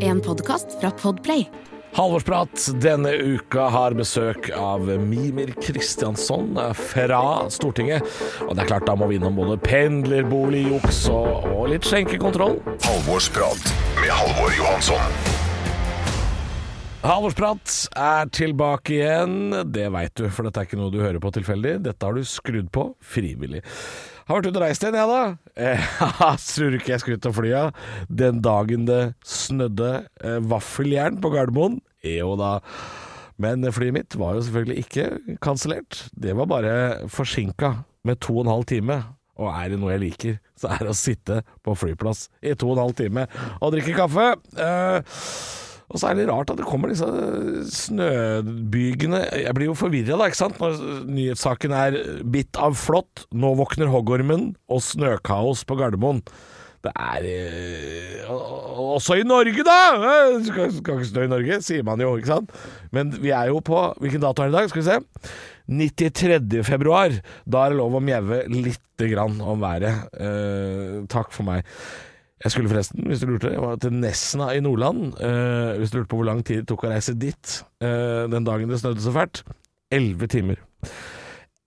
En podkast fra Podplay. Halvorsprat denne uka har besøk av Mimir Kristiansson fra Stortinget. Og det er klart, da må vi innom både pendlerboligjuks og, og litt skjenkekontroll. Halvorsprat med Halvor Johansson. Halvorsprat er tilbake igjen. Det veit du, for dette er ikke noe du hører på tilfeldig. Dette har du skrudd på frivillig. Har vært ute og reist igjen, jeg da. Eh, tror du ikke jeg skulle ut og fly ja. den dagen det snødde eh, vaffeljern på Gardermoen? Jo da. Men flyet mitt var jo selvfølgelig ikke kansellert. Det var bare forsinka med to og en halv time. Og er det noe jeg liker, så er det å sitte på flyplass i to og en halv time og drikke kaffe. Eh, og så er det rart at det kommer disse snøbygene Jeg blir jo forvirra, da, ikke sant, når nyhetssaken er 'bitt av flått', 'nå våkner hoggormen' og 'snøkaos på Gardermoen'. Det er eh, Også i Norge, da! Det skal, skal ikke snø i Norge, sier man jo, ikke sant. Men vi er jo på Hvilken dato er det i dag? Skal vi se. 93. februar. Da er det lov å mjaue lite grann om været. Eh, takk for meg. Jeg skulle forresten, hvis du lurte, jeg var til Nesna i Nordland. Uh, hvis du lurte på hvor lang tid det tok å reise dit uh, den dagen det snødde så fælt. Elleve timer.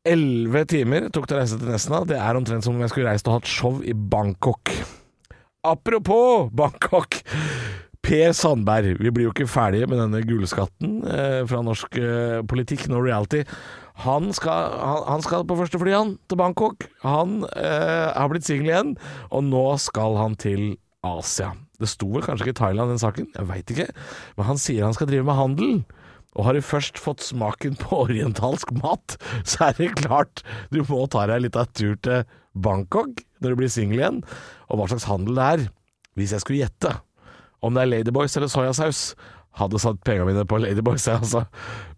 Elleve timer tok det å reise til Nesna. Det er omtrent som om jeg skulle reist og hatt show i Bangkok. Apropos Bangkok. Per Sandberg, vi blir jo ikke ferdige med denne gullskatten eh, fra norsk eh, politikk, no reality. Han skal, han, han skal på første fly, han, til Bangkok. Han eh, har blitt singel igjen, og nå skal han til Asia. Det sto vel kanskje ikke Thailand, den saken, jeg veit ikke. Men han sier han skal drive med handel. Og har du først fått smaken på orientalsk mat, så er det klart du må ta deg litt av tur til Bangkok når du blir singel igjen. Og hva slags handel det er. Hvis jeg skulle gjette om det er Ladyboys eller soyasaus, hadde satt pengene mine på Ladyboys, altså.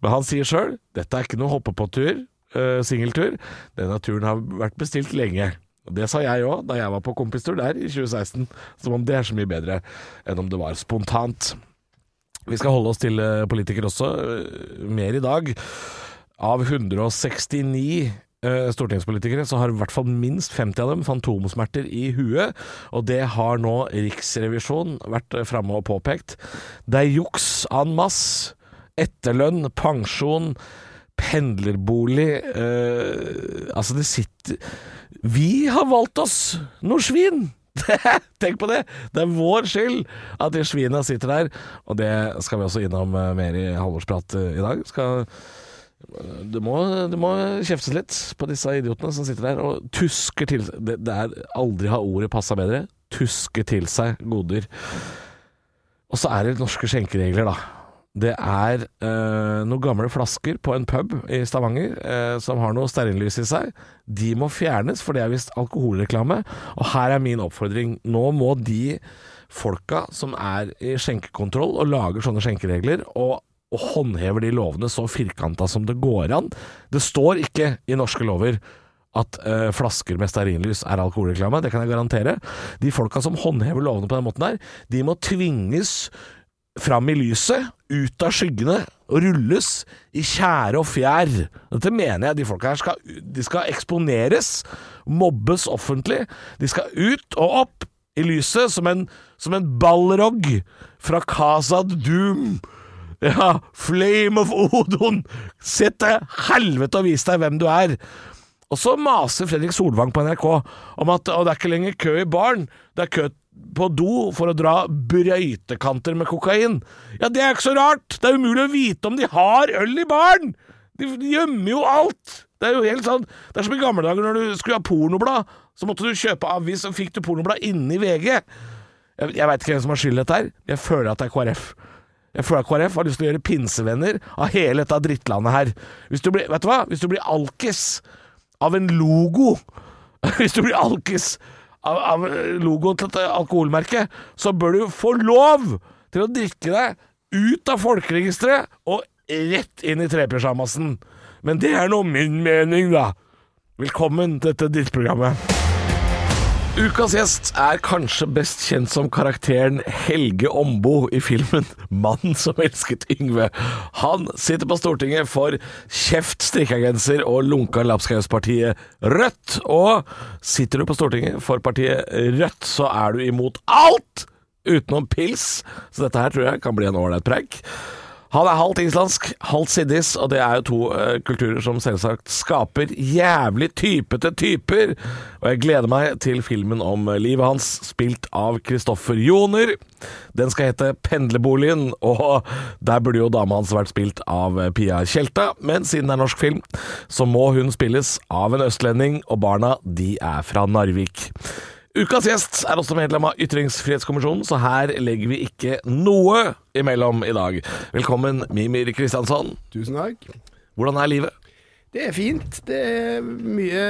Men han sier sjøl dette er ikke noe hoppe på-tur, uh, singeltur. Denne turen har vært bestilt lenge. Og Det sa jeg òg da jeg var på kompistur der i 2016, som om det er så mye bedre enn om det var spontant. Vi skal holde oss til uh, politikere også, uh, mer i dag. Av 169 Eh, stortingspolitikere, så har i hvert fall minst 50 av dem fantomsmerter i huet. Og det har nå Riksrevisjonen vært eh, framme og påpekt. Det er juks en masse. Etterlønn, pensjon, pendlerbolig eh, Altså, det sitter Vi har valgt oss noe svin! Tenk på det! Det er vår skyld at de svina sitter der. Og det skal vi også innom eh, mer i halvårsprat i dag. Skal det må, det må kjeftes litt på disse idiotene som sitter der og tusker til Det, det er aldri har ordet passa bedre. Tuske til seg goder. Og så er det norske skjenkeregler, da. Det er eh, noen gamle flasker på en pub i Stavanger eh, som har noe stearinlys i seg. De må fjernes, for det er visst alkoholreklame. Og her er min oppfordring. Nå må de folka som er i skjenkekontroll og lager sånne skjenkeregler, og og håndhever de lovene så firkanta som det går an. Det står ikke i norske lover at uh, flasker med stearinlys er alkoholreklame, det kan jeg garantere. De folka som håndhever lovene på den måten der, de må tvinges fram i lyset, ut av skyggene, og rulles i tjære og fjær. Dette mener jeg de folka her skal, de skal eksponeres, mobbes offentlig. De skal ut og opp i lyset som en, som en ballrog fra Casa Doom ja, Flame of Odon! Sett deg helvete og vis deg hvem du er! Og så maser Fredrik Solvang på NRK om at det er ikke lenger kø i baren, det er kø på do for å dra brøytekanter med kokain. Ja, det er ikke så rart! Det er umulig å vite om de har øl i baren! De, gjemmer jo alt! Det er jo helt sånn Det er som i gamle dager når du skulle ha pornoblad, så måtte du kjøpe avis, og fikk du pornoblad inni VG. Jeg, jeg veit ikke hvem som har skyld i dette her, jeg føler at det er KrF. Jeg føler at KrF har lyst til å gjøre pinsevenner av hele dette drittlandet her. Hvis du blir, vet du hva? Hvis du blir alkis av en logo Hvis du blir alkis av, av logoen til et alkoholmerke, så bør du få lov til å drikke deg ut av folkeregisteret og rett inn i trepysjamasen. Men det er nå min mening, da. Velkommen til dette drittprogrammet. Ukas gjest er kanskje best kjent som karakteren Helge Ombo i filmen 'Mannen som elsket Yngve'. Han sitter på Stortinget for kjeft, strikkegenser og lunka lapskauspartiet Rødt. Og sitter du på Stortinget for partiet Rødt, så er du imot alt utenom pils, så dette her tror jeg kan bli en ålreit preik. Han er halvt islandsk, halvt siddis, og det er jo to uh, kulturer som selvsagt skaper jævlig typete typer. Og jeg gleder meg til filmen om livet hans, spilt av Kristoffer Joner. Den skal hete Pendlerboligen, og der burde jo dama hans vært spilt av eh, Pia Tjelta. Men siden det er norsk film, så må hun spilles av en østlending, og barna de er fra Narvik. Ukas gjest er også medlem av Ytringsfrihetskommisjonen, så her legger vi ikke noe imellom i dag. Velkommen, Mimir Kristiansson. Tusen takk. Hvordan er livet? Det er fint. Det er mye,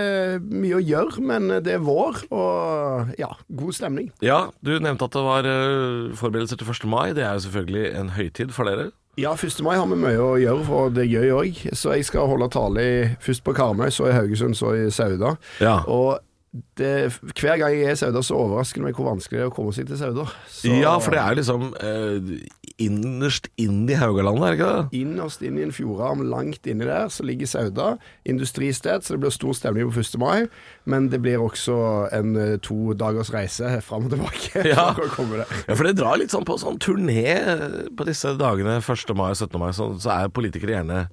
mye å gjøre, men det er vår, og ja, god stemning. Ja, du nevnte at det var eh, forberedelser til 1. mai. Det er jo selvfølgelig en høytid for dere. Ja, 1. mai har vi mye å gjøre, for det er gøy òg. Så jeg skal holde tale i, først på Karmøy, så i Haugesund, så i Sauda. Ja. Og det, hver gang jeg er i Sauda, så overrasker det meg hvor vanskelig det er å komme seg til Sauda. Så, Ja, for det er liksom eh, innerst inn i Haugalandet, er det ikke det? Innerst inn i en fjordarm langt inni der, så ligger Sauda. Industristed, så det blir stor stemning på 1. mai. Men det blir også en eh, to dagers reise fram og tilbake. Ja. for. Ja, for det drar litt sånn på sånn turné på disse dagene 1. mai og 17. mai, så, så er politikere gjerne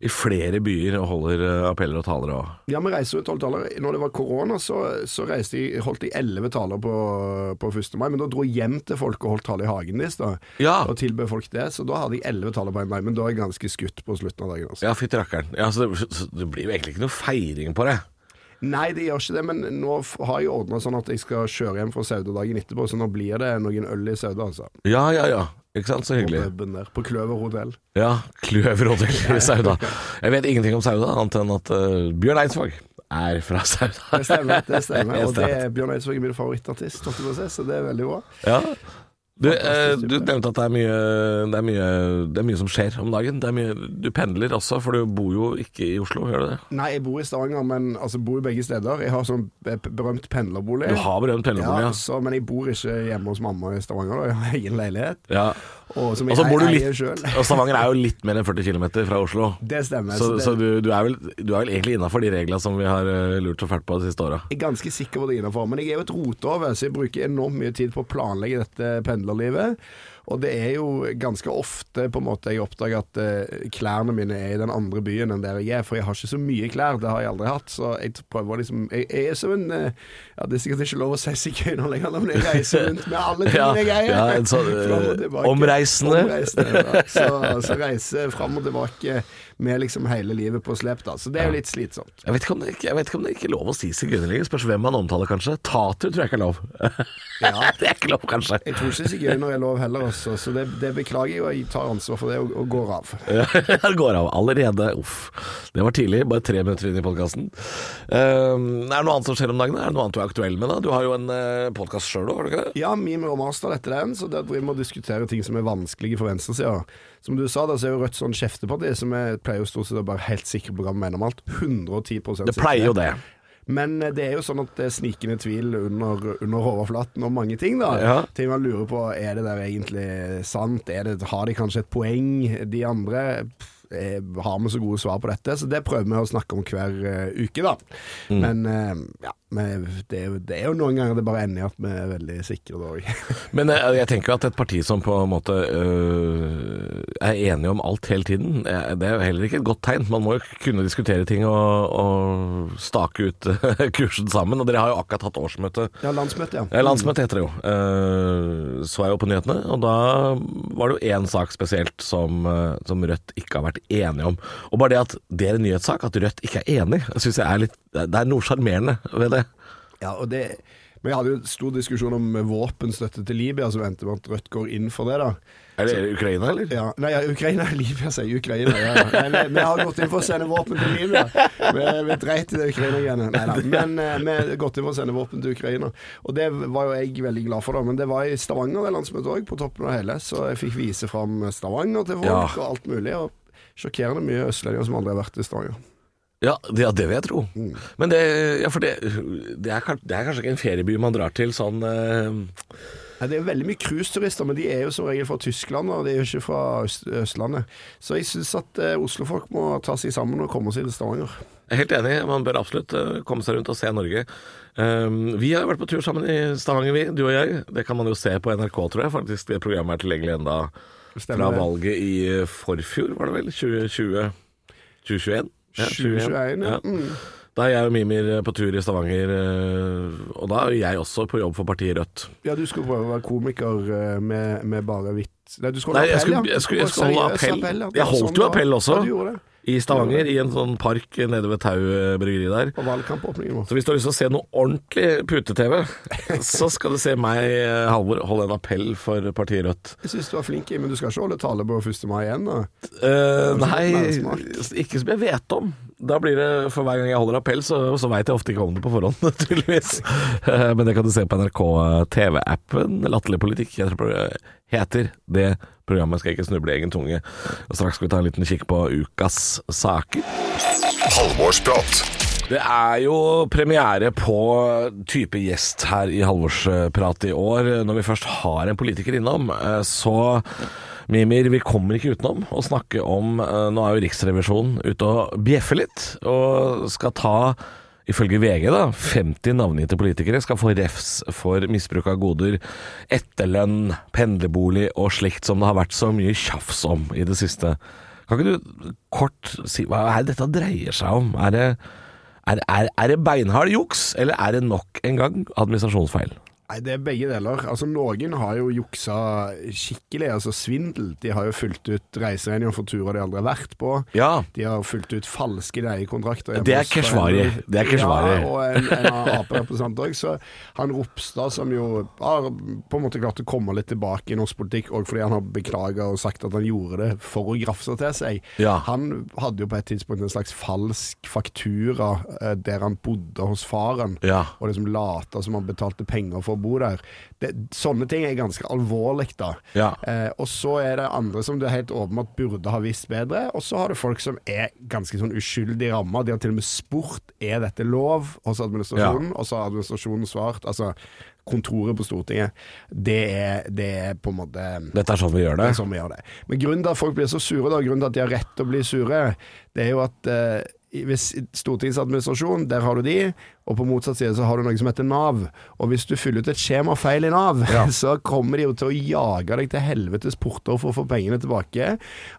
i flere byer og holder eh, appeller og taler òg. Ja, vi reiser jo tolv taler. Når det var korona, så, så jeg, holdt jeg elleve taler på, på 1. mai. Men da dro jeg hjem til folk og holdt tale i hagen deres, da. Ja. Og tilbød folk det. Så da hadde jeg elleve taler på 1. mai. Men da er jeg ganske skutt på slutten av dagen. Altså. Ja, fytti rakkeren. Ja, så det, så det blir jo egentlig ikke noe feiring på det. Nei, det gjør ikke det. Men nå har jeg ordna sånn at jeg skal kjøre hjem fra Sauda dagen etterpå, så nå blir det noen øl i Sauda, altså. Ja, ja, ja. Ikke sant? Så hyggelig. På Kløver hotell. Ja, Kløver hotell i Sauda. Jeg vet ingenting om Sauda, annet enn at uh, Bjørn Eidsvåg er fra Sauda. Det stemmer. det stemmer Og det er Bjørn Eidsvåg er min favorittartist, så det er veldig bra. Ja. Du, eh, du nevnte at det er, mye, det, er mye, det er mye som skjer om dagen. Det er mye, du pendler også, for du bor jo ikke i Oslo, gjør du det? Nei, jeg bor i Stavanger, men altså bor jo begge steder. Jeg har sånn berømt pendlerbolig. Du har berømt pendlerbolig, ja, ja. så, Men jeg bor ikke hjemme hos mamma i Stavanger, da. Jeg har egen leilighet. ja. Og som Og jeg bor du eier sjøl. Stavanger er jo litt mer enn 40 km fra Oslo. Det stemmer. Så, så du, du, er vel, du er vel egentlig innafor de reglene som vi har eh, lurt så fælt på de siste åra. Jeg er ganske sikker på det innenfor. Men jeg er jo et rotehove, så jeg bruker enormt mye tid på å planlegge dette pendlerlivet. Og det er jo ganske ofte på en måte jeg oppdager at uh, klærne mine er i den andre byen enn der jeg er. For jeg har ikke så mye klær, det har jeg aldri hatt. Så jeg prøver liksom Jeg, jeg er som en uh, Ja, det er sikkert ikke lov å si sigøyner lenger, men jeg reiser rundt med alle tingene jeg eier. ja, en sånn, tilbake. omreisende. Omreisende, ja. Så, så reiser fram og tilbake med liksom hele livet på slep, da. Så det er jo litt slitsomt. Jeg vet ikke om det, ikke- ikke om det ikke er lov å si sigøyner lenger. Spørs hvem man omtaler, kanskje. Tatu tror jeg ikke er lov. Ja. det er ikke lov, kanskje. Jeg tror ikke sigøyner er lov heller, også, så det, det beklager jeg, og jeg tar ansvar for det og, og går av. Ja, går av allerede. Uff. Det var tidlig, bare tre minutter inn i podkasten. er det noe annet som skjer om dagen? Er det noe annet du er aktuell med? da? Du har jo en uh, podkast sjøl òg, har du ikke det? Ja, Mime og Master etter den, så der driver vi og diskuterer ting som er vanskelige for venstresida. Som du sa, da, så er jo Rødt sånn kjefteparti som jeg pleier jo stort sett å være helt sikre på hva vi mener om alt. 110 Det pleier jo det. Men eh, det er jo sånn at det er snikende tvil under, under overflaten om mange ting, da. Ja. Ting man lurer på, er det der egentlig sant? Er det, har de kanskje et poeng, de andre? Pff, eh, har vi så gode svar på dette? Så det prøver vi å snakke om hver eh, uke, da. Mm. Men ja, men det, er jo, det er jo noen ganger det bare ender i at vi er veldig sikre da òg. Men jeg, jeg tenker at et parti som på en måte øh, er enige om alt hele tiden, eh, det er jo heller ikke et godt tegn. Man må jo kunne diskutere ting og, og stake ut kursen sammen. Og dere har jo akkurat hatt årsmøte. ja, landsmøte, ja. Ja, Landsmøte heter det jo. Uh, så jeg jo på nyhetene, og da var det jo én sak spesielt som, eh, som Rødt ikke har vært enige om. Og bare det at det er en nyhetssak, at Rødt ikke er enig, syns jeg er litt Det er noe sjarmerende ved det. Ja, og det Vi hadde jo en stor diskusjon om våpenstøtte til Libya, som endte med at Rødt går inn for det, da. Er det Ukraina, eller? Ja, nei, Ukraina Libya, sier. Ukraina. Ja. ja. Nei, vi har gått inn for å sende våpen til Libya. Vi, vi dreit i det Ukraina-greiene. Nei da. Men eh, vi har gått inn for å sende våpen til Ukraina. Og det var jo jeg veldig glad for, da. Men det var i Stavanger det landsmøtet òg, på toppen av hele. Så jeg fikk vise fram Stavanger til folk Ja. og alt mulig. Og sjokkerende mye østlendinger som aldri har vært i Stavanger. Ja, det, ja, det vil jeg tro. Mm. Men det, ja, for det, det, er, det er kanskje ikke en ferieby man drar til sånn uh... ja, Det er veldig mye cruiseturister, men de er jo som regel fra Tyskland, og de er jo ikke fra Øst Østlandet. Så jeg syns at uh, Oslofolk må ta seg sammen og komme seg til Stavanger. jeg er helt enig. Man bør absolutt uh, komme seg rundt og se Norge. Um, vi har vært på tur sammen i Stavanger, vi, du og jeg. Det kan man jo se på NRK, tror jeg. Faktisk, det programmet er tilgjengelig enda Stemmer fra valget i eh, forfjor, var det vel? 2020 2021? Ja, 2021, ja. Mm. Da er jeg og Mimir på tur i Stavanger, eh, og da er jeg også på jobb for partiet Rødt. Ja, du skulle prøve å være komiker eh, med, med bare hvitt Nei, du skulle Nei, holde jeg appell, skulle, jeg skulle, jeg skulle holde appell. Jeg holdt sånn jo appell også. Ja, du gjorde det. I Stavanger, i en sånn park nede ved Tau eh, bryggeri der. På valgkampåpningen vår. Så hvis du har lyst til å se noe ordentlig pute-TV, så skal du se meg, eh, Halvor, holde en appell for partiet Rødt. Jeg syns du var flink, men du skal ikke holde tale på 1. mai igjen, da? Uh, nei, ikke som jeg vet om. Da blir det, For hver gang jeg holder appell, så, så veit jeg ofte ikke om det på forhånd, naturligvis. Eh, Men det kan du se på NRK TV-appen Latterlig politikk. Jeg tror det heter det programmet. Skal ikke snuble i egen tunge. Og Straks skal vi ta en liten kikk på ukas saker. Halvorsprat. Det er jo premiere på type gjest her i Halvorsprat i år. Når vi først har en politiker innom, eh, så Mimir, vi kommer ikke utenom å snakke om eh, Nå er jo Riksrevisjonen ute og bjeffer litt, og skal ta Ifølge VG, da, 50 navngitte politikere skal få refs for misbruk av goder, etterlønn, pendlerbolig og slikt som det har vært så mye tjafs om i det siste. Kan ikke du kort si hva er det dette dreier seg om? Er det, er, er, er det beinhard juks, eller er det nok en gang administrasjonsfeil? Nei, det er begge deler. Altså, Noen har jo juksa skikkelig, altså svindel. De har jo fulgt ut reiseregninger for turer de aldri har vært på. Ja. De har fulgt ut falske leiekontrakter. Det er Keshvari. Det er Keshvari. Ja, og en, en Ap-representant òg. Så han Ropstad, som jo har på en måte klart å komme litt tilbake i norsk politikk, òg fordi han har beklaga og sagt at han gjorde det for å grafse til seg. Ja. Han hadde jo på et tidspunkt en slags falsk faktura eh, der han bodde hos faren, Ja. og liksom lata som han betalte penger for å bo der. Det, sånne ting er ganske alvorlig, da. Ja. Eh, og så er det andre som du helt åpenbart burde ha visst bedre, og så har du folk som er ganske sånn uskyldig ramma. De har til og med spurt er dette lov hos administrasjonen, og så har administrasjonen svart. Altså, kontoret på Stortinget, det er, det er på en måte Dette er sånn vi gjør det det. sånn vi gjør det. Men grunnen til at folk blir så sure, da, grunnen til at de har rett til å bli sure, det er jo at eh, hvis Stortingets administrasjon, der har du de, og på motsatt side så har du noe som heter Nav. Og hvis du fyller ut et skjema feil i Nav, så kommer de jo til å jage deg til helvetes porter for å få pengene tilbake.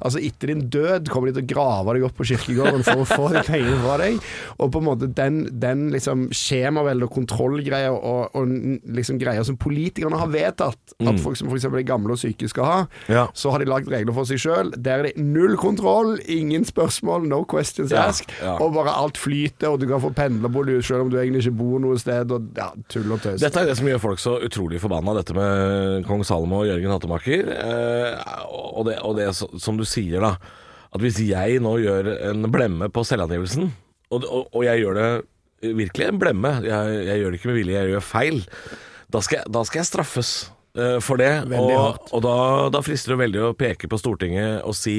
Altså etter din død kommer de til å grave deg opp på kirkegården for å få de pengene fra deg. Og på en måte den, den liksom skjemavelde og kontrollgreia og, og liksom greier som politikerne har vedtatt at folk som f.eks. er gamle og syke skal ha, Ja. så har de lagd regler for seg sjøl. Der er det null kontroll, ingen spørsmål, no questions Ja, asked. ja. Og bare alt flyter, og du kan få pendlerbolig selv om du egentlig ikke bor noe sted. Og ja, tull og tøys. Dette er det som gjør folk så utrolig forbanna, dette med kong Salomo og Jørgen Hattemaker. Eh, og det, og det som du sier, da. At hvis jeg nå gjør en blemme på selvangivelsen, og, og, og jeg gjør det virkelig en blemme, jeg, jeg gjør det ikke med vilje, jeg gjør feil, da skal da skal jeg straffes eh, for det. Veldig Og, og da, da frister det veldig å peke på Stortinget og si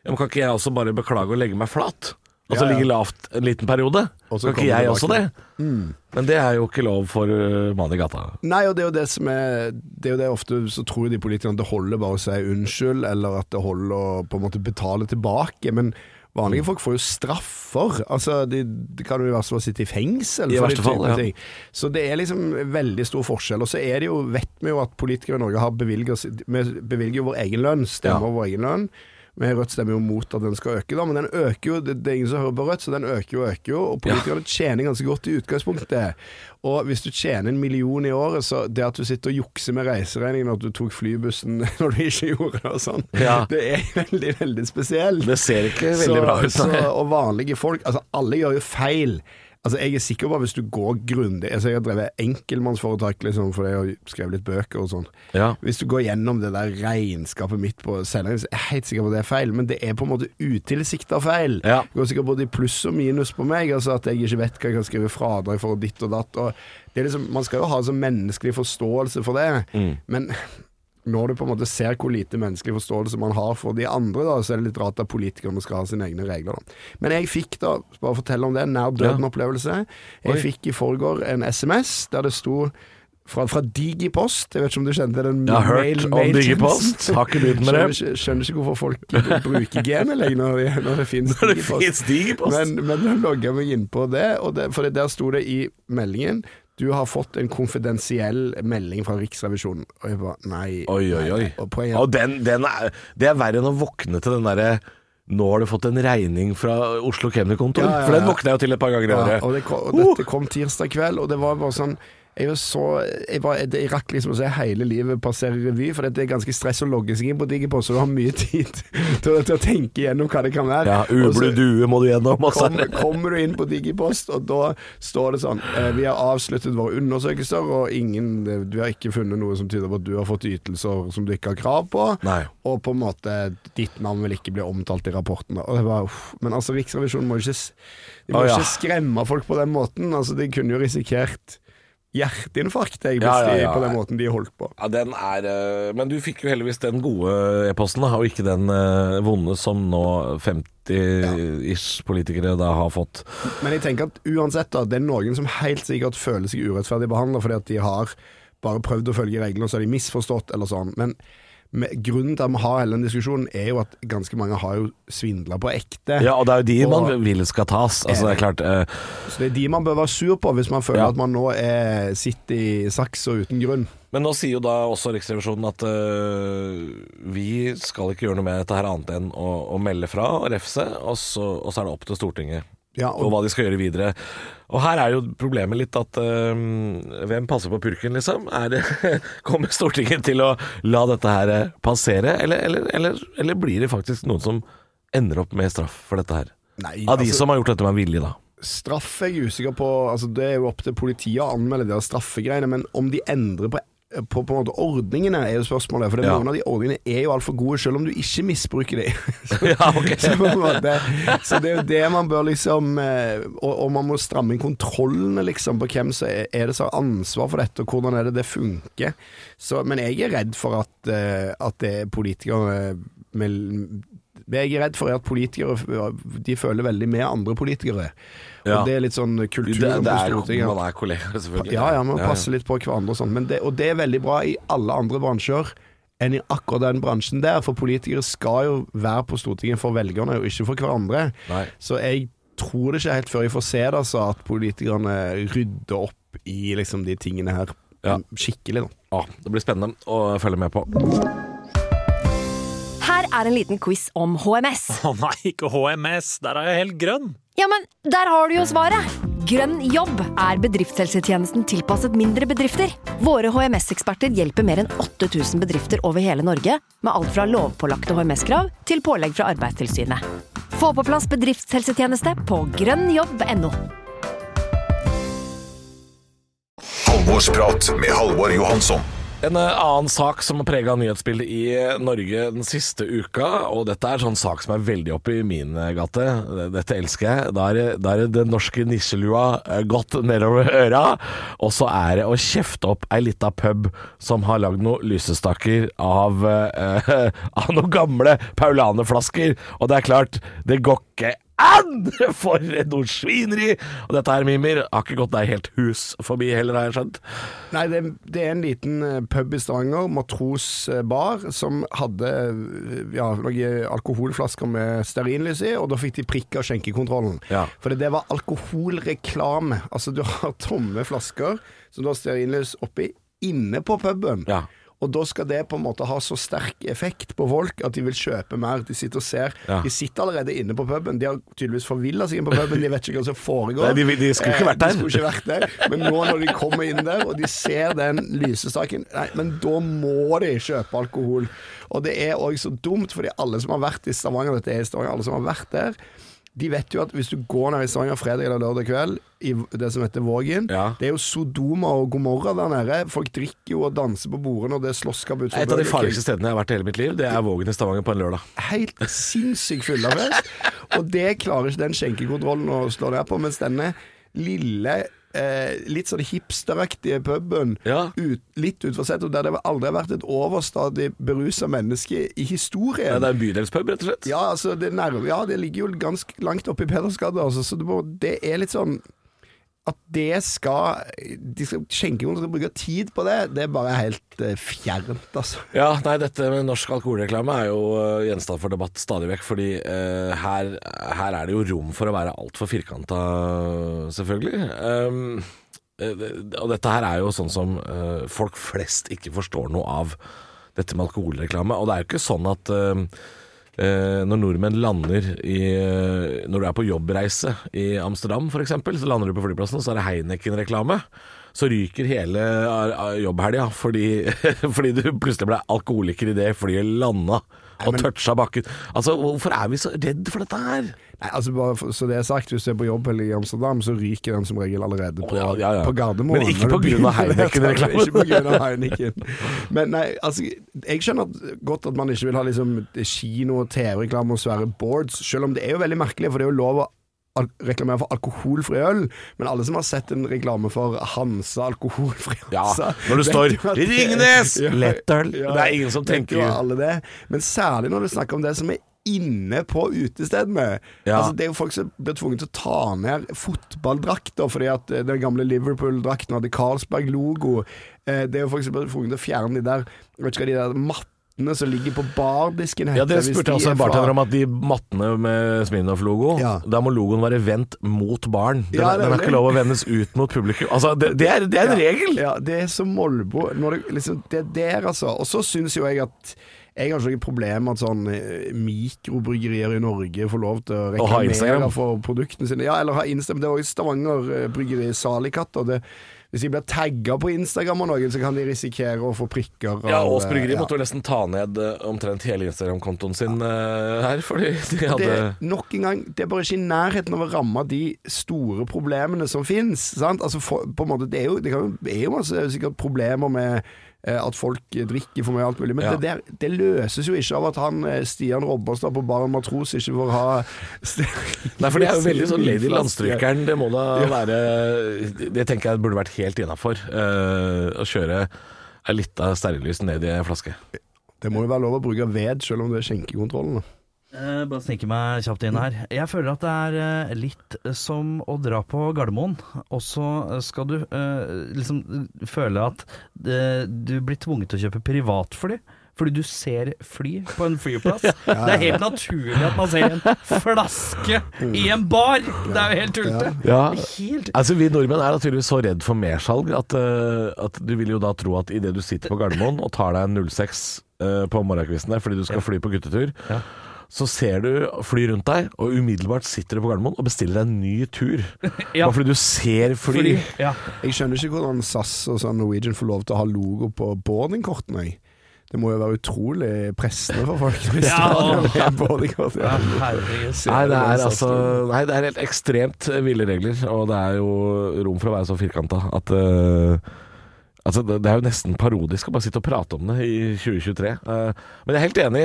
ja, men Kan ikke jeg også bare beklage og legge meg flat? Altså Ja, ja. ligge lavt en liten periode? Og så Kan ikke jeg også det? Mm. Men det er jo ikke lov for uh, mann i gata. Nei, og det er jo det som er Det er jo det ofte så tror de politikerne at det holder bare å si unnskyld, eller at det holder å på en måte betale tilbake. Men vanlige folk får jo straffer. Altså, de, de kan jo i verste fall sitte i fengsel. I verste fall, ja. Så det er liksom veldig stor forskjell. Og så er det jo, vet vi jo at politikere i Norge har bevilger, Vi bevilger vår egen lønn, stemmer Ja. vår egen lønn. Vi Rødt stemmer jo mot at den skal øke, da, men den øker jo. Det, det er ingen som hører på Rødt, så den øker og øker jo. Og politikerne tjener ganske godt i utgangspunktet. Og hvis du tjener en million i året, så det at du sitter og jukser med reiseregningen, at du tok flybussen når du ikke gjorde det og sånn, Ja. det er veldig, veldig spesielt. Det ser ikke veldig bra ut. Så, og vanlige folk Altså, alle gjør jo feil. Altså, Jeg er sikker på at hvis du går grundig altså, Jeg har drevet enkeltmannsforetak liksom, fordi jeg har skrevet litt bøker og sånn. Ja. Hvis du går gjennom det der regnskapet mitt på selgeren, så er jeg helt sikker på at det er feil, men det er på en måte utilsikta feil. Ja. Det går sikkert både i pluss og minus på meg, altså at jeg ikke vet hva jeg kan skrive fradrag for ditt og datt. Og det er liksom, man skal jo ha sånn menneskelig forståelse for det, Mm. men når du på en måte ser hvor lite menneskelig forståelse man har for de andre, da, så er det litt rart at politikerne skal ha sine egne regler. Da. Men jeg fikk da, bare fortelle om det, nær døden-opplevelse. Jeg Oi. fikk i forgår en SMS der det sto fra, fra Digipost. Jeg vet ikke om du kjente den Jeg har hørt mail- om mailtjenesten? Digipost. Har ikke begynt med det. Skjønner, skjønner ikke hvorfor folk bruker Gmail lenger når, de- når det finnes det Digipost. finnes Digipost. Men, men jeg logga meg inn på det, og det, for der sto det i meldingen du har fått en konfidensiell melding fra Riksrevisjonen. Og jeg bare nei. Oi, oi, oi. nei. Og poenget Og den, den er, det er verre enn å våkne til den derre nå har du fått en regning fra Oslo Kemnerkontor. Ja, ja, ja. For den våkner jeg jo til et par ganger i året. det dette kom tirsdag kveld, og det var bare sånn jeg, så, jeg, var, jeg rakk liksom å se hele livet passere revy, for det er ganske stress å logge seg inn på Digipost, så du har mye tid til, til å tenke gjennom hva det kan være. Ja, Uble due må du gjennom. Og er kommer, du inn på Digipost, og da står det sånn eh, Vi har avsluttet våre undersøkelser, og ingen, du har ikke funnet noe som tyder på at du har fått ytelser som du ikke har krav på. Nei. Og på en måte ditt navn vil ikke bli omtalt i rapporten. Og det var, uff. Men altså, Riksrevisjonen må jo ikke, de må oh, ja. ikke skremme folk på den måten. Altså, De kunne jo risikert hjerteinfarkt jeg, hvis Ja, ja, ja. på den måten de holdt på. Ja, den er eh, Men du fikk jo heldigvis den gode e-posten, og ikke den eh, vonde som nå 50-ish politikere da har fått. Men jeg tenker at uansett, da, det er noen som helt sikkert føler seg urettferdig behandla fordi at de har bare prøvd å følge reglene, og så har de misforstått eller sånn. Men grunnen til at vi har hele den diskusjonen, er jo at ganske mange har jo svindla på ekte. Ja, og det er jo de Og- man vil skal tas. Altså, det er klart eh, Så det er de man bør være sur på hvis man føler Ja. at man nå er, sitter i saksa uten grunn. Men nå sier jo da også Riksrevisjonen at uh, vi skal ikke gjøre noe med dette her annet enn å, å melde fra og refse, og så, og så er det opp til Stortinget Ja, og og, hva de skal gjøre videre. Og her er jo problemet litt at øh, hvem passer på purken, liksom? Er det, kommer Stortinget til å la dette her eh, passere, eller, eller, eller, eller blir det faktisk noen som ender opp med straff for dette her? nei, Av de altså, som har gjort dette med vilje, da. Straff er jeg usikker på. Altså, det er jo opp til politiet å anmelde de straffegreiene, men om de endrer på på, på en måte ordningene er jo spørsmålet. For Ja. noen av de ordningene er jo altfor gode, selv om du ikke misbruker de. ja, okay. så, måte, så det er jo det man bør liksom eh, og, og man må stramme inn kontrollene liksom på hvem som er, er det som har ansvar for dette, og hvordan er det det funker. Så, men jeg er redd for at, eh, at det er politikere med jeg er redd for at politikere De føler veldig med andre politikere. Ja. Og det er litt sånn Det, det er Stortinget. man er kollegaer, selvfølgelig. Ja, ja, man passer litt på hverandre og sånn. Men det, og det er veldig bra i alle andre bransjer enn i akkurat den bransjen der. For politikere skal jo være på Stortinget for velgerne, og ikke for hverandre. Nei. Så jeg tror det ikke helt før jeg får se det, altså, at politikerne rydder opp i liksom de tingene her Ja. skikkelig. Da. Ja, det blir spennende å følge med på. Her er en liten quiz om HMS. Å nei, ikke HMS. Der er jeg helt grønn. Ja, men der har du jo svaret! Grønn jobb er bedriftshelsetjenesten tilpasset mindre bedrifter. Våre HMS-eksperter hjelper mer enn 8000 bedrifter over hele Norge med alt fra lovpålagte HMS-krav til pålegg fra Arbeidstilsynet. Få på plass bedriftshelsetjeneste på grønnjobb.no. Halvorsprat med Halvor Johansson. En eh, annen sak som har prega nyhetsbildet i eh, Norge den siste uka, og dette er sånn sak som er veldig oppe i min eh, gate, dette elsker jeg, da er, da er den norske nisselua godt nedover øra, og så er det å kjefte opp ei lita pub som har lagd noen lysestaker av, eh, av noen gamle Paulane-flasker, og det er klart, det går ikke an! For noe svineri! Og dette her, Mimir, har ikke gått deg helt hus forbi heller, har jeg skjønt. Nei, det, det er en liten eh, pub i Stavanger, Matros eh, bar, som hadde eh, ja, noen alkoholflasker med stearinlys i, og da fikk de prikk av skjenkekontrollen. Ja. For det var alkoholreklame. Altså, du har tomme flasker som du har stearinlys oppi, inne på puben. Ja. Og da skal det på en måte ha så sterk effekt på folk at de vil kjøpe mer. De sitter og ser. Ja. De sitter allerede inne på puben. De har tydeligvis forvilla seg inn på puben. De vet ikke hva som foregår. Nei, de- de skulle ikke Eh, vært der. De skulle ikke vært der. Men nå når de kommer inn der, og de ser den lysestaken Nei, men da må de kjøpe alkohol. Og det er òg så dumt, fordi alle som har vært i Stavanger, dette er i Stavanger, alle som har vært der, de vet jo at hvis du går ned i Stavanger fredag eller lørdag kveld, i det som heter Vågen, Ja. det er jo Sodoma og Gomorra der nede. Folk drikker jo og danser på bordene, og det er slåsskamp utenfor Et av de farligste stedene jeg har vært i hele mitt liv, det er Vågen i Stavanger på en lørdag. Helt sinnssykt fyllefest. Og det klarer ikke den skjenkekontrollen å slå ned på, mens denne lille Eh, litt sånn hipsteraktige puben, Ja. ut, litt utenfor sentrum, der det aldri har vært et overstadig berusa menneske i historien. Ja, det er en bydelspub, rett og slett. Ja, altså, det, nærme, ja, det ligger jo ganske langt oppe i Pedersgade, altså, så det, må, det er litt sånn at det skal, de skal Skjenkekontoret skal bruke tid på det, det er bare helt eh, fjernt, altså. Ja, nei, dette med norsk alkoholreklame er jo eh, gjenstand for debatt stadig vekk, fordi uh, her, her er det jo rom for å være altfor firkanta, selvfølgelig. Um, og dette her er jo sånn som uh, folk flest ikke forstår noe av, dette med alkoholreklame. Og det er jo ikke sånn at eh, når nordmenn lander i eh, Når du er på jobbreise i Amsterdam f.eks., så lander du på flyplassen, og så er det Heineken-reklame. Så ryker hele eh, jobbhelga fordi, fordi du plutselig ble alkoholiker idet flyet landa og toucha bakken. Altså, Hvorfor er vi så redd for dette her? Nei, altså bare Så det er sagt, hvis du er på jobb eller i Amsterdam, så ryker den som regel allerede på, Ja, ja, ja. på Gardermoen. Men ikke Heineken-reklamen. ikke på grunn av Heineken. Men nei, altså Jeg skjønner godt at man ikke vil ha liksom kino- og TV-reklame og svære boards, selv om det er jo veldig merkelig, for det er jo lov å reklamere for alkoholfri øl, men alle som har sett en reklame for Hansa alkoholfri Ja, når det står det- 'Ringnes! Ja, Lettøl'. ja, Det er ingen som tenker jo alle det. Men særlig når du snakker om det som er inne på utestedene. Ja. Altså, det er jo folk som blir tvunget til å ta ned fotballdrakter fordi at eh, den gamle Liverpool-drakten hadde Carlsberg-logo. Eh, Det er jo folk som blir tvunget til å fjerne de der, vet ikke hva de der mattene som ligger på bardisken Ja. Det spurte også er en bartender om, at de mattene med Smirnoff-logo, Ja. da må logoen være vendt mot baren. Den, Ja, den har ikke lov å vendes ut mot publikum. Altså, det, det, er, det er en Ja, regel! Ja, det er som Molbo. Når det, liksom, det er der, altså. Og så syns jo jeg at jeg har ikke noe problem med at sånn eh, mikrobryggerier i Norge får lov til å reklamere for produktene sine. Ja, eller ha Instagram. Det er også Stavanger eh, bryggeri Salikatter. Det, hvis de blir tagga på Instagram av noen, så kan de risikere å få prikker. Ja, Ås Bryggeri ja. måtte jo nesten ta ned eh, omtrent hele Instagram-kontoen sin eh, her, fordi de hadde det, nok en gang, det er bare ikke i nærheten av å ramme de store problemene som fins. Altså, for, på en måte, det er jo, det kan, det er jo masse, sikkert problemer med eh, at folk drikker for mye og alt mulig, men Ja. det, der, det løses jo ikke av at han eh, Stian Robberstad på Baren Matros ikke får ha Nei, for det er jo veldig sånn Lady Landstrykeren. Det må da være Det tenker jeg burde vært helt innafor. å kjøre ei lita stearinlys ned i ei flaske. Det må jo være lov å bruke ved, selv om det er skjenkekontrollen. Eh, bare snike meg kjapt inn her. Jeg føler at det er eh, litt som å dra på Gardermoen, og så skal du uh, liksom føle at uh, du blir tvunget til å kjøpe privatfly. Fordi du ser fly på en flyplass. Det er helt naturlig at man ser en flaske i en bar! Det er jo helt tullete. Ja. Helt Altså Vi nordmenn er naturligvis så redd for mersalg at, eh, at du vil jo da tro at idet du sitter på Gardermoen og tar deg en 06 uh, på morgenkvisten der fordi du skal fly på guttetur, Ja. Så ser du fly rundt deg, og umiddelbart sitter du på Gardermoen og bestiller deg en ny tur. Ja. Bare fordi du ser fly. Ja. Jeg skjønner ikke hvordan SAS og sånn Norwegian får lov til å ha logo på boardingkortene. Det må jo være utrolig pressende for folk. Hvis Ja, har ja. Ja. Nei, det er altså Nei, det er helt ekstremt ville regler, og det er jo rom for å være så firkanta at eh, Altså, det, er jo nesten parodisk å bare sitte og prate om det i 2023. Eh, men jeg er helt enig.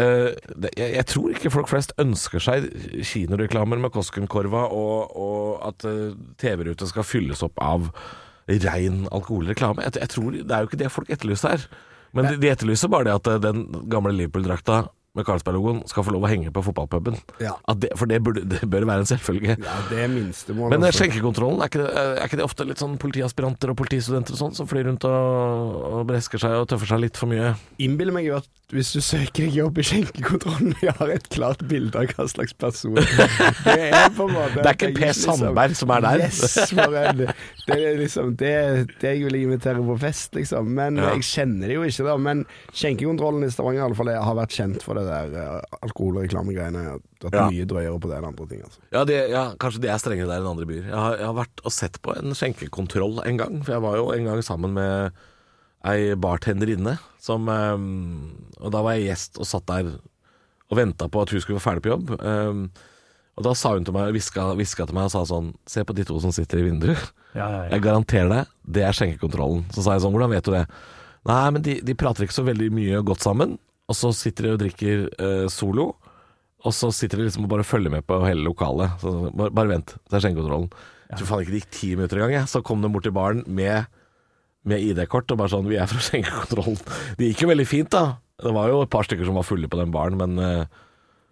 eh, jeg, tror ikke folk flest ønsker seg kinoreklamer med Koskenkorva, og, og at uh, TV-ruta skal fylles opp av rein alkoholreklame. Jeg, tror, Det er jo ikke det folk etterlyser her. Men de, etterlyser bare det at eh, den gamle Liverpool-drakta med Carlsberg-logoen skal få lov å henge på fotballpuben. Ja. Det, for det, burde, det bør være en selvfølge. Ja, det er minstemål. Men eh, altså. skjenkekontrollen, er ikke, det, er ikke det ofte litt sånn politiaspiranter og politistudenter og sånn som flyr rundt og, og bresker seg og tøffer seg litt for mye? Innbiller meg jo at hvis du søker deg jobb i skjenkekontrollen Jeg har et klart bilde av hva slags person Det er på en måte Det er ikke Per Sandberg som er der. Yes, det er liksom det, jeg vil invitere på fest, liksom. Men Ja. jeg kjenner det jo ikke, da. Men skjenkekontrollen i Stavanger i alle fall, jeg har vært kjent for det der alkoholreklamegreiene. alkohol- og reklamegreiene. At det Ja. mye drøyere på det enn andre ting. Altså. Ja, det, ja, kanskje det er strengere der enn andre byer. Jeg har, jeg har vært og sett på en skjenkekontroll en gang. For jeg var jo en gang sammen med ei bartenderinne som um, Og da var jeg gjest og satt der og venta på at hun skulle være ferdig på jobb. Um, og da sa hun til meg, hviska, hviska til meg og sa sånn Se på de to som sitter i vinduet. Ja, ja, ja. Jeg garanterer deg, det er skjenkekontrollen. Så sa jeg sånn, hvordan vet du det? Nei, men de, de prater ikke så veldig mye godt sammen. Og så sitter de og drikker eh, solo. Og så sitter de liksom og bare følger med på hele lokalet. Så, bare, bare vent, det er skjenkekontrollen. Jeg tror faen ikke det gikk ti minutter engang. jeg. Så kom de bort til baren med, med ID-kort og bare sånn Vi er fra skjenkekontrollen. Det gikk jo veldig fint, da. Det var jo et par stykker som var fulle på den baren, men eh,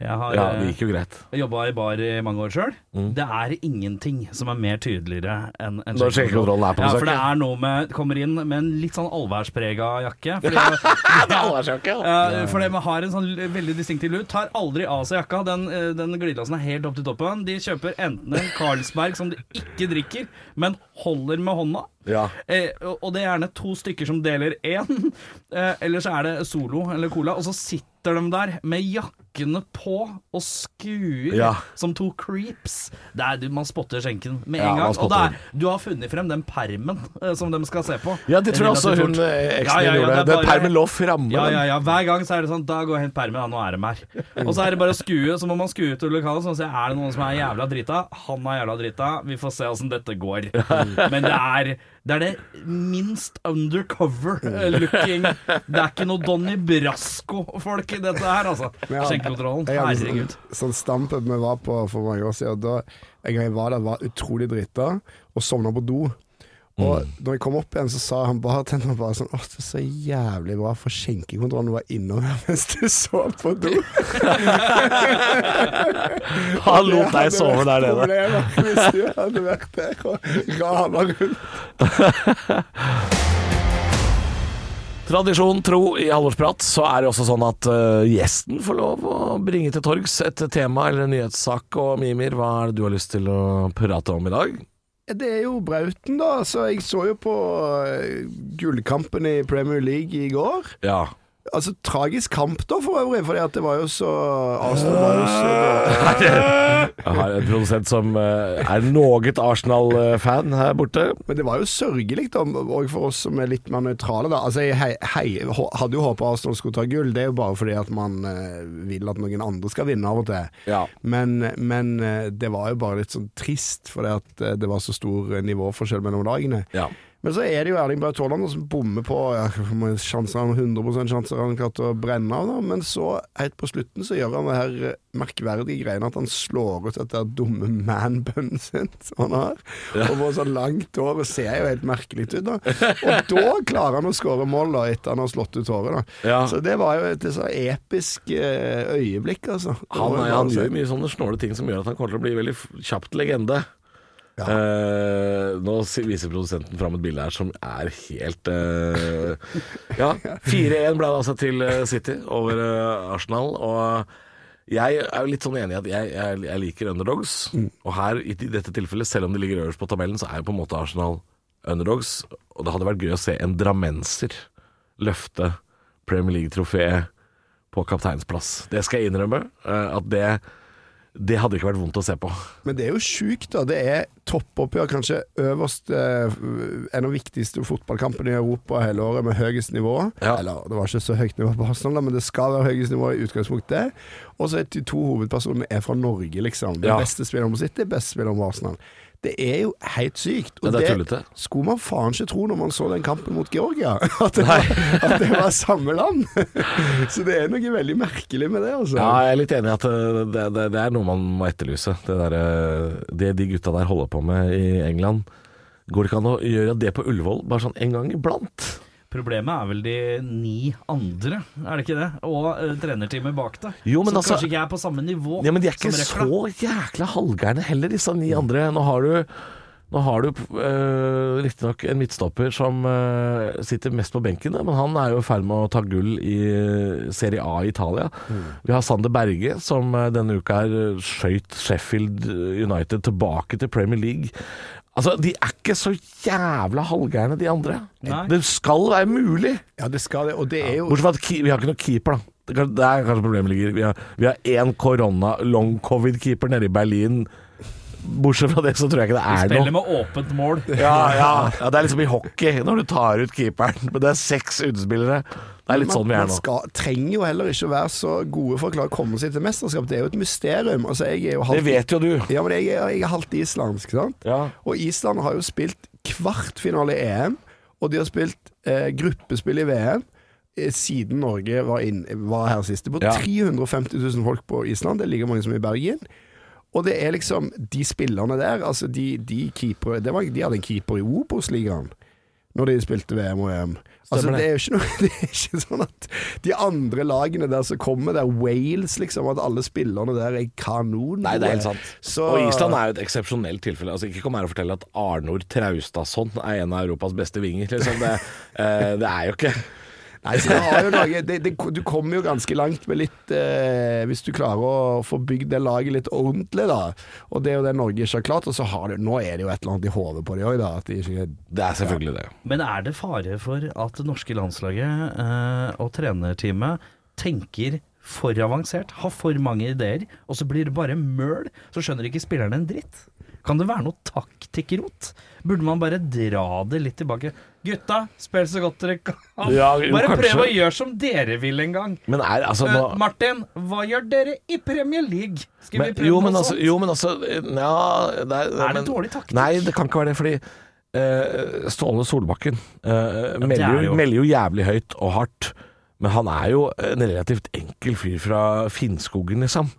Jeg har Ja, eh, det gikk jo greit. jobba i bar i mange år sjøl. Mm. Det er ingenting som er mer tydeligere enn en Når skjenkekontrollen er på Ja, for det er noe med Kommer inn med en litt sånn allværsprega jakke. Fordi, Ja, for de har en sånn veldig distinktiv lut. Tar aldri av seg jakka. Den, eh, den glidelåsen er helt opp til toppen. De kjøper enten en Carlsberg som de ikke drikker, men holder med hånda. Ja. Eh, og det er gjerne to stykker som deler én, eh, eller så er det Solo eller Cola. Og så sitter de der med jakkene på og skuer Ja. som to creeps. Det er, man spotter skjenken med en Ja, gang. Og spotter det den. er, du har funnet frem den permen eh, som de skal se på. Ja, det tror jeg også hun eh, eksen Ja, gjorde. Den permen lå framme. Ja, ja, ja. Hver gang så er det sånn Da går jeg og henter permen, ja, nå er de her. Og så er det bare å skue, så må man skue ut lokalet og så er det noen som er jævla drita. Han er jævla drita. Vi får se åssen dette går. Men det er det er det minst undercover-looking Det er ikke noe Donny Brasco-folk i dette her, altså. Skjenkekontrollen. Herregud. Sånn, sånn vi var på for mange år siden. Da, en gang jeg var der, var utrolig drita og sovna på do. Og når jeg kom opp igjen, så sa han bartenderen bare sånn Å, det er så jævlig bra, for skjenkekontrollen var innom her mens du sov på do. Han lot deg sove der nede. Hvis du hadde vært der og rana rundt. Tradisjon tro i halvårsprat, så er det også sånn at uh, gjesten får lov å bringe til torgs et tema eller en nyhetssak. Og Mimir, hva er det du har lyst til å prate om i dag? Det er jo Brauten, da. Så jeg så jo på eh, gullkampen i Premier League i går. Ja. Altså, tragisk kamp da, for øvrig, fordi at det var jo så Arsenal var jo så Jeg har en produsent som eh, er noe Arsenal-fan her borte. Men det var jo sørgelig, da, òg for oss som er litt mer nøytrale, da. Altså, jeg hei, hei, hadde jo håpa Arsenal skulle ta gull, det er jo bare fordi at man eh, vil at noen andre skal vinne av og til. Ja. Men, men eh, det var jo bare litt sånn trist, fordi at det var så stor nivåforskjell mellom lagene. ja. Men så er det jo Erling Braut Haaland som bommer på ja, sjanser han 100 sjanser han klart å brenne av. da Men så, helt på slutten, så gjør han det her eh, merkverdige greiene at han slår ut dette dumme manbunnen sin som han har. Og får så langt hår og ser jo helt merkelig ut, da. Og da klarer han å skåre mål da etter han har slått ut håret, da. Ja. Så det var jo et så episk eh, øyeblikk, altså. Han, Han, han gjør mye sånne snåle ting som gjør at han kommer til å bli veldig kjapt legende. Ja. Eh, nå viser produsenten fram et bilde her som er helt eh, Ja, 4-1 ble det altså til eh, City over eh, Arsenal. Og jeg er jo litt sånn enig i at jeg, jeg, jeg liker underdogs. Og her, i dette tilfellet, selv om de ligger øverst på tabellen, så er jo på en måte Arsenal underdogs. Og det hadde vært gøy å se en drammenser løfte Premier League-trofeet på kapteinsplass. Det skal jeg innrømme. eh, at det, det hadde ikke vært vondt å se på. Men det er jo sjukt, da. Det er toppoppgjør, kanskje øverst eh, En av viktigste fotballkampene i Europa hele året med høyest nivå. Ja. Eller det var ikke så høyt nivå på Arsenal, men det skal være høyest nivå i utgangspunktet. Og så er de to hovedpersonene er fra Norge, liksom. Den Ja. beste spilleren på City, beste spilleren på Arsenal. Det er jo helt sykt. Ja, det det, skulle man faen ikke tro når man så den kampen mot Georgia. At det, var, at det var samme land. Så det er noe veldig merkelig med det, altså. Ja, jeg er litt enig i at eh, det, det, er noe man må etterlyse. Det, der, eh, det de gutta der holder på med i England. Går det ikke an å gjøre det på Ullevål bare sånn en gang iblant? Problemet er vel de ni andre, er det ikke det? Og uh, trenerteamet bak det. Jo, men som altså- kanskje ikke er på samme nivå Ja, Men de er ikke så jækla halvgærne heller, disse ni andre. Nå har du nå har du uh, riktignok en midtstopper som eh, sitter mest på benken, men han er jo i ferd med å ta gull i Serie A i Italia. Vi har Sander Berge, som denne uka her skøyt Sheffield United tilbake til Premier League. Altså, De er ikke så jævla halvgærne, de andre. Nei. Det skal være mulig. Ja, det skal det. Og det er jo Bortsett fra at vi har ikke noen keeper, da. Det er, det er kanskje problemet ligger. Vi har, vi har én korona long covid-keeper nede i Berlin. Bortsett fra det så tror jeg ikke det er Spiller med åpent mål. Ja, ja, ja, Det er liksom i hockey, når du tar ut keeperen. Men det er seks utespillere. Det er litt man, sånn vi er man skal, trenger jo heller ikke å være så gode for å klare å komme seg til mesterskap. Det er jo et mysterium. Altså, er jo halvt, Det vet jo du. Ja, men jeg, er- jeg er halvt islandsk, sant? Ja. Og Island har jo spilt kvartfinale i EM, og de har spilt eh, gruppespill i VM. eh, Siden Norge var, inn, var her sist. Det bor Ja. 350 000 folk på Island. Det er like mange som i Bergen. Og det er liksom de spillerne der, altså de, de keepere var, De hadde en keeper i Obos-ligaen. Når de spilte VM og EM. Altså, det det. er jo ikke, noe, det er ikke sånn at de andre lagene der som kommer, der Wales, liksom, at alle spillerne der er kanon. Nei, det er helt sant. Så, Og Island er jo et eksepsjonelt tilfelle. Altså, ikke kom her og fortell at Arnor Traustason er en av Europas beste vinger. Liksom. Det, eh, det er jo ikke Nei, så det har jo noe det, det, Du kommer jo ganske langt med litt eh, Hvis du klarer å få bygd det laget litt ordentlig, da. Og det er jo det Norge ikke har klart. Og så har det, nå er det jo et eller annet i hodet på de òg, da. At de ikke Det er selvfølgelig det. Men er det fare for at det norske landslaget eh, og trenerteamet tenker for avansert, har for mange ideer, og så blir det bare møl? Så skjønner ikke spillerne en dritt. Kan det være noe taktikkrot? Burde man bare dra det litt tilbake? Gutta, spill så godt dere kan. Ja, jo, bare kanskje. prøv å gjøre som dere vil en gang. Men er altså Eh, nå Martin, hva gjør dere i Premier League? Skal vi prøve jo, noe altså, sånt? jo, men altså Ja, det er, Er det men, dårlig taktikk? Nei, det kan ikke være det, fordi uh, Ståle Solbakken uh, melder, er jo- melder jo jævlig høyt og hardt. Men han er jo en relativt enkel fyr fra Finnskogen, liksom.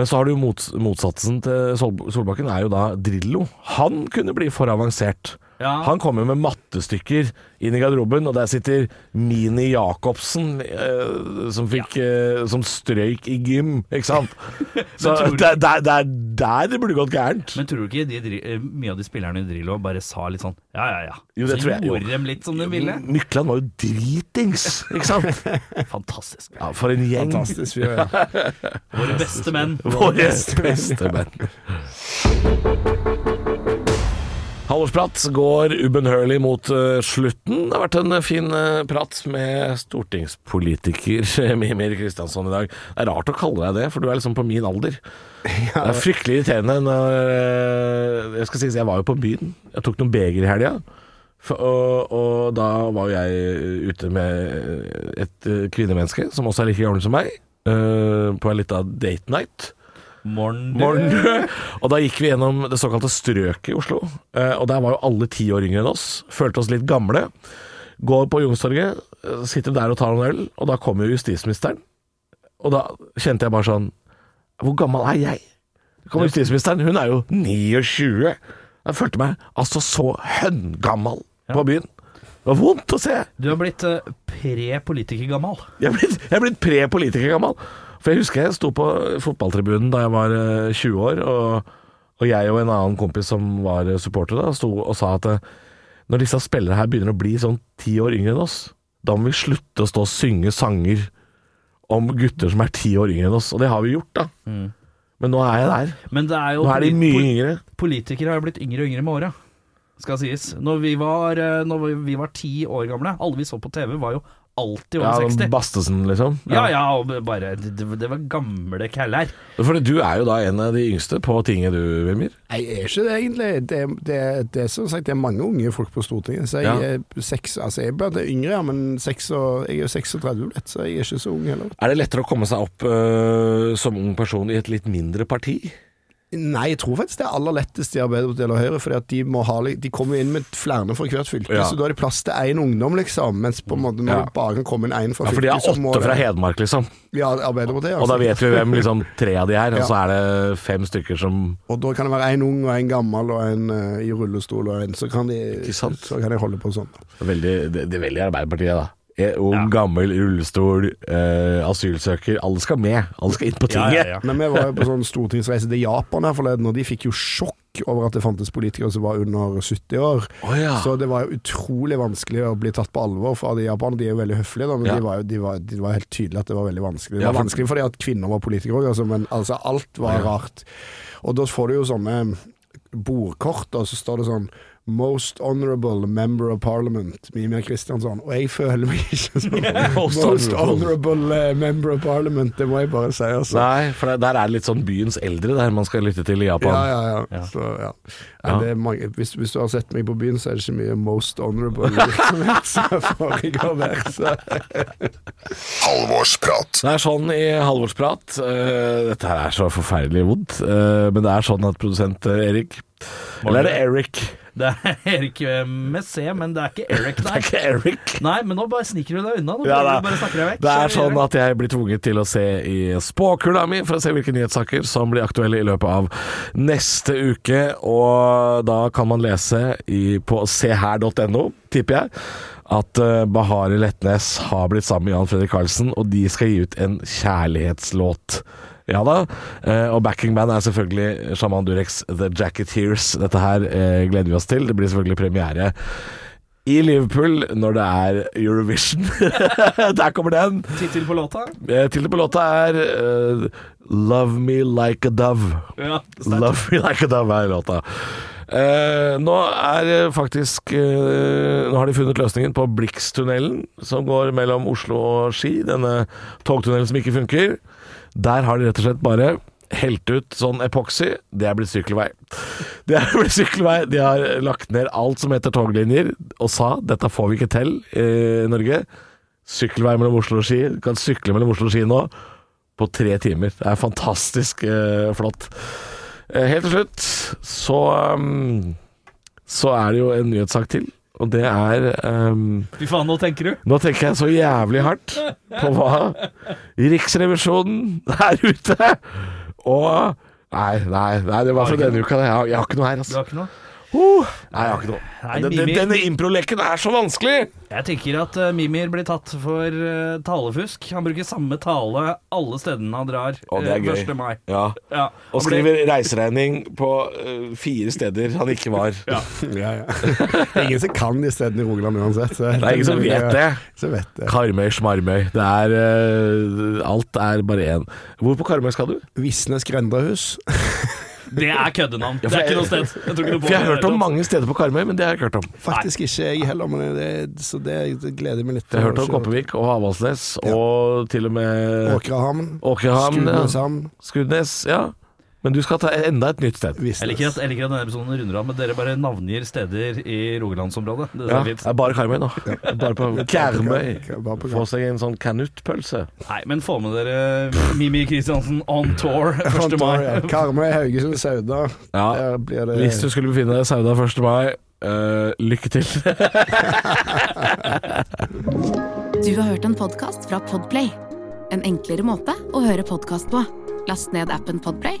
Men så har du jo mot, motsatsen til Sol Solbakken, er jo da Drillo. Han kunne bli for avansert. Ja. Han kommer med mattestykker inn i garderoben, og der sitter Mini Jacobsen, eh, som, fikk, eh, som strøyk i gym, ikke sant? Så det er der, der, der det burde gått gærent. Men tror du ikke de, eh, mye av de spillerne i Drillo bare sa litt sånn ja, ja, ja. Jo, det så tror jeg, jo. gjorde de litt som de ville? Mykland var jo dritings, ikke sant? Fantastisk. Ja, for en gjeng. Fantastisk. Ja. Våre beste menn. Våre beste menn. Halvårsprat går ubønnhørlig mot eh, slutten. Det har vært en eh, fin eh, prat med stortingspolitiker Mimir Kristiansson i dag. Det er rart å kalle deg det, for du er liksom på min alder. Det er fryktelig irriterende når Jeg skal si jeg var jo på byen. Jeg tok noen beger i helga. Og, og da var jo jeg ute med et kvinnemenneske som også er like gammel som meg, på en lita date night. Morgen. Og da gikk vi gjennom det såkalte strøket i Oslo. Eh, Og der var jo alle ti år yngre enn oss. Følte oss litt gamle. Går på Youngstorget, eh, sitter der og tar en øl, og da kommer jo justisministeren. Og da kjente jeg bare sånn Hvor gammel er jeg? Kommer justisministeren, hun er jo 29. Jeg følte meg altså så høngammal på byen. Det var vondt å se. Du har blitt uh, pre-politikergammal. Jeg er blitt, blitt pre-politikergammal. For jeg husker jeg sto på fotballtribunen da jeg var eh, 20 år, og, og jeg og en annen kompis som var eh, supporter da, sto og sa at eh, når disse spillere her begynner å bli sånn ti år yngre enn oss, da må vi slutte å stå og synge sanger om gutter som er ti år yngre enn oss. Og det har vi gjort, da. Men nå er jeg der. Men det er jo Nå er de mye yngre. Politikere har jo blitt yngre og yngre med åra, skal sies. Når vi var, eh, når vi var ti år gamle, alle vi så på TV var jo alltid over Ja, 60. Bastesen, liksom. Ja ja, og bare Det, det var gamle kæller. Fordi du er jo da en av de yngste på tinget, du, Wilmir. Jeg er ikke det, egentlig. Det, det, det er som sagt det er mange unge folk på Stortinget. Så jeg Ja. er seks Altså, jeg er bare yngre, ja, men seks og, jeg er jo 36 blitt, så jeg er ikke så ung heller. Er det lettere å komme seg opp øh, som ung person i et litt mindre parti? Nei, jeg tror faktisk det er aller lettest i Arbeiderpartiet eller Høyre, fordi at de, må ha, de kommer inn med flere fra hvert fylke, Ja. så da er det plass til én ungdom, liksom. Mens på en måte når Ja. bare kan komme inn én fra Ja, for de har åtte fra Hedmark, liksom. Ja, Arbeiderpartiet. Og da Altså. vet vi hvem liksom tre av de er, og så er det fem stykker som Og da kan det være en ung og en gammel og en uh, i rullestol og en, så kan de Så kan de holde på sånn. Veldig, det, det er veldig Arbeiderpartiet, da. Ung, gammel, rullestol, eh, asylsøker. Alle skal med. Alle skal inn på tinget. ja, ja. Men vi var jo på sånn stortingsreise til Japan her forleden, og de fikk jo sjokk over at det fantes politikere som var under 70 år. Oh, ja. Så det var jo utrolig vanskelig å bli tatt på alvor fra de japanerne. De er jo veldig høflige, da, men Ja. de var jo de var, de var helt tydelig at det var veldig vanskelig. Det Ja, var for- vanskelig fordi at kvinner var politikere òg, altså, men altså, alt var Ja. rart. Og da får du jo sånne bordkort, og så står det sånn Most honorable member of parliament, Mimir Kristiansson. Og jeg føler meg ikke som Most most honorable. eh, member of parliament, det må jeg bare si. Altså. Nei, for der er det litt sånn byens eldre der man skal lytte til i Japan. Ja, ja, ja. Ja. Så, ja. Ja. Det er mange, hvis, hvis du har sett meg på byen, så er det ikke mye most honorable virksomhet som foregår der. Så. Halvorsprat. Det er sånn i halvårsprat uh, Dette her er så forferdelig vondt, uh, men det er sånn at produsent eh, Erik Eller er det Eric? Det er Erik med C, men det er ikke Eric, Det er ikke Eric. Nei, men nå bare sniker du deg unna. Nå Ja, da. bare snakker jeg deg vekk. Det er sånn at jeg blir tvunget til å se i spåkula mi for å se hvilke nyhetssaker som blir aktuelle i løpet av neste uke. Og da kan man lese i, på seher.no, tipper jeg, at Bahari Bahare Letnes har blitt sammen med Jan Fredrik Karlsen, og de skal gi ut en kjærlighetslåt. Ja da. og og backingband er selvfølgelig Shaman Dureks The Jacketeers. Dette her eh, gleder vi oss til. Det blir selvfølgelig premiere i Liverpool når det er Eurovision. Der kommer den. Tittel på låta? Eh, Tittelen på låta er uh, 'Love Me Like a Dove'. Ja. Love Me Like a Dove er låta. Eh, nå er eh, faktisk eh, Nå har de funnet løsningen på Blixtunnelen, som går mellom Oslo og Ski. Denne togtunnelen som ikke funker. Der har de rett og slett bare helt ut sånn epoksy. Det er blitt sykkelvei. Det er blitt sykkelvei. De har lagt ned alt som heter toglinjer, og sa dette får vi ikke til i Norge. Sykkelvei mellom Oslo og Ski. Du kan sykle mellom Oslo og Ski nå på tre timer. Det er fantastisk eh, flott. Eh, helt til slutt så um, Så er det jo en nyhetssak til, og det er um, Fy faen, nå tenker du? Nå tenker jeg så jævlig hardt på hva Riksrevisjonen er ute og Nei, nei, nei det var fra denne uka. Jeg har, jeg har ikke noe her, altså. Du har ikke noe? Uh, nei, jeg har ikke noe. Nei, Den- den- Denne improleken er så vanskelig! Jeg tenker at uh, Mimir blir tatt for uh, talefusk. Han bruker samme tale alle stedene han drar Å, det er eh, gøy. 1. mai. Ja. Ja, Og ble- skriver reiseregning på fire steder han ikke var. Ja, ja. Er ingen som kan de stedene i Rogaland uansett. Så Det er ingen som vet det. Vet det. Karmøy, Smarmøy. Det er Alt er bare én. Hvor på Karmøy skal du? Visnes grendahus. Det er køddenavn. Ja, det er ikke noe sted. Jeg tror ikke noe på For jeg har hørt om mange steder på Karmøy, men det har jeg ikke hørt om. Faktisk ikke jeg heller, men det, så det, gleder jeg meg litt Jeg har hørt om. Kopervik og Avaldsnes, Ja. og til og med Åkrahamn. Skudeneshamn. Skudnes. Ja. Men du skal ta enda et nytt sted. Jeg liker, at, jeg liker at denne episoden runder av med dere bare navngir steder i Rogalandsområdet. Det Ja, er det fint. er bare Karmøy nå. Bare på Karmøy. Få seg en sånn kanuttpølse. Nei, men få med dere Mimi Kristiansen on tour 1. Kontor, mai. ja. Karmøy, Haugesund, Sauda. Ja. Blir det Hvis du skulle befinne deg i Sauda 1. mai, uh, lykke til. Du har hørt en podkast fra Podplay. En enklere måte å høre podkast på. Last ned appen Podplay,